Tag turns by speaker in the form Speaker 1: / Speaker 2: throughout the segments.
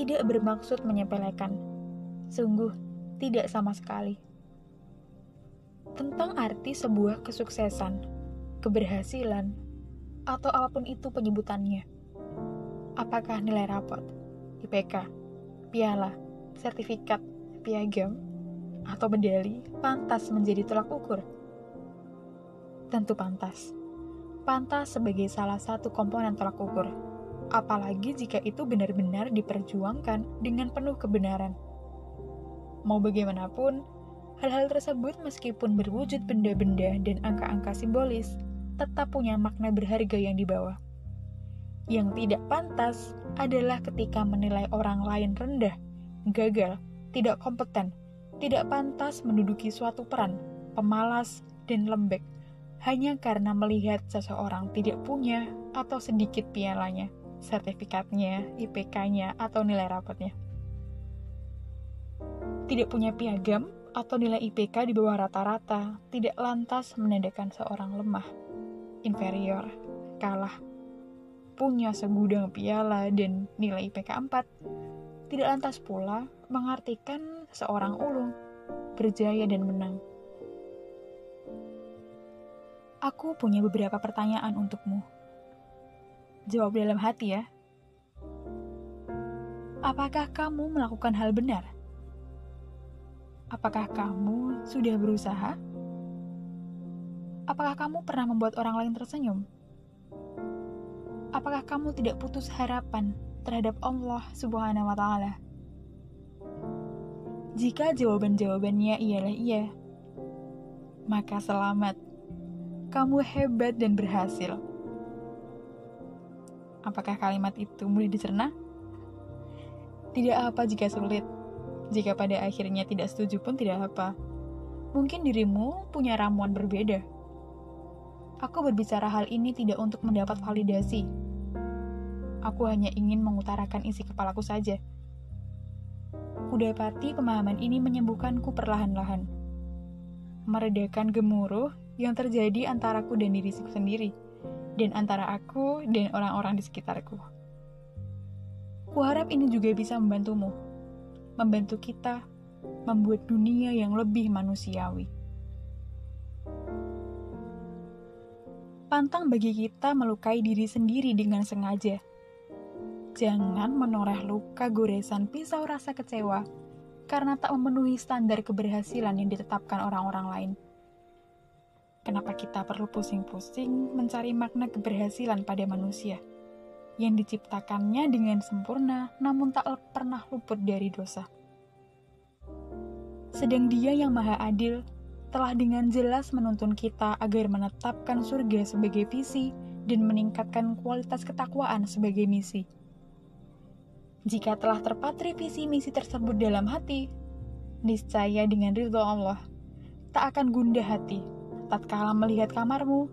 Speaker 1: tidak bermaksud menyepelekan. Sungguh, tidak sama sekali. Tentang arti sebuah kesuksesan, keberhasilan, atau apa pun itu penyebutannya. Apakah nilai rapot, IPK, piala, sertifikat, piagam, atau medali pantas menjadi tolak ukur? Tentu pantas. Pantas sebagai salah satu komponen tolak ukur. Apalagi jika itu benar-benar diperjuangkan dengan penuh kebenaran. Mau bagaimanapun, hal-hal tersebut meskipun berwujud benda-benda dan angka-angka simbolis, tetap punya makna berharga yang dibawa. Yang tidak pantas adalah ketika menilai orang lain rendah, gagal, tidak kompeten, tidak pantas menduduki suatu peran, pemalas, dan lembek, hanya karena melihat seseorang tidak punya atau sedikit pialanya, sertifikatnya, IPK-nya, atau nilai rapotnya. Tidak punya piagam atau nilai IPK di bawah rata-rata tidak lantas menandakan seorang lemah, inferior, kalah. Punya segudang piala dan nilai IPK 4 tidak lantas pula mengartikan seorang ulung, berjaya dan menang. Aku punya beberapa pertanyaan untukmu. Jawab dalam hati ya. Apakah kamu melakukan hal benar? Apakah kamu sudah berusaha? Apakah kamu pernah membuat orang lain tersenyum? Apakah kamu tidak putus harapan terhadap Allah Subhanahu wa Ta'ala? Jika jawaban-jawabannya ialah iya, maka selamat kamu hebat dan berhasil. Apakah kalimat itu mudah dicerna? Tidak apa jika sulit. Jika pada akhirnya tidak setuju pun tidak apa. Mungkin dirimu punya ramuan berbeda. Aku berbicara hal ini tidak untuk mendapat validasi. Aku hanya ingin mengutarakan isi kepalaku saja. Kudapati pemahaman ini menyembuhkanku perlahan-lahan. Meredakan gemuruh yang terjadi antaraku dan diriku sendiri, dan antara aku dan orang-orang di sekitarku. Kuharap ini juga bisa membantumu, membantu kita membuat dunia yang lebih manusiawi. Pantang bagi kita melukai diri sendiri dengan sengaja. Jangan menoreh luka goresan pisau rasa kecewa karena tak memenuhi standar keberhasilan yang ditetapkan orang-orang lain. Kenapa kita perlu pusing-pusing mencari makna keberhasilan pada manusia yang diciptakannya dengan sempurna namun tak pernah luput dari dosa? Sedang Dia yang Maha Adil telah dengan jelas menuntun kita agar menetapkan surga sebagai visi dan meningkatkan kualitas ketakwaan sebagai misi. Jika telah terpatri visi misi tersebut dalam hati, niscaya dengan ridho Allah, tak akan gundah hati tatkala melihat kamarmu,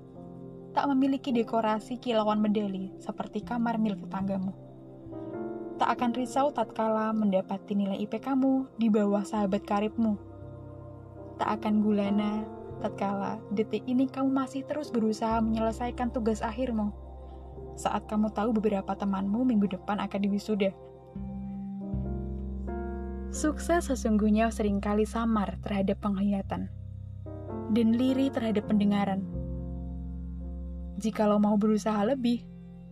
Speaker 1: tak memiliki dekorasi kilauan medali seperti kamar milik tetanggamu. Tak akan risau tatkala mendapati nilai IPK-mu di bawah sahabat karibmu. Tak akan gulana tatkala detik ini kamu masih terus berusaha menyelesaikan tugas akhirmu. Saat kamu tahu beberapa temanmu minggu depan akan diwisuda. Sukses sesungguhnya sering kali samar terhadap penglihatan dan liri terhadap pendengaran. Jikalau mau berusaha lebih,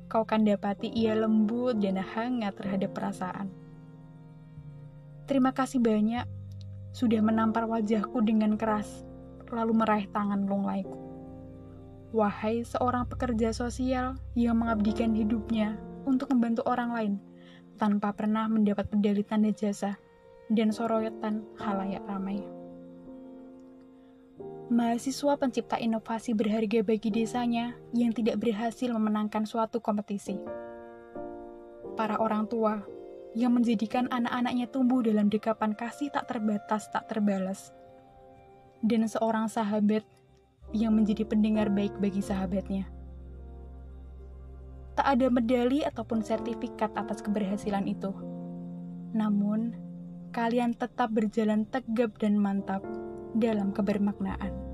Speaker 1: kau akan dapati ia lembut dan hangat terhadap perasaan. Terima kasih banyak sudah menampar wajahku dengan keras, lalu meraih tangan lunglaiku. Wahai seorang pekerja sosial yang mengabdikan hidupnya untuk membantu orang lain tanpa pernah mendapat medali tanda jasa dan sorotan halayak ramai mahasiswa pencipta inovasi berharga bagi desanya yang tidak berhasil memenangkan suatu kompetisi. Para orang tua yang menjadikan anak-anaknya tumbuh dalam dekapan kasih tak terbatas tak terbalas. Dan seorang sahabat yang menjadi pendengar baik bagi sahabatnya. Tak ada medali ataupun sertifikat atas keberhasilan itu. Namun, kalian tetap berjalan tegap dan mantap dalam kebermaknaan.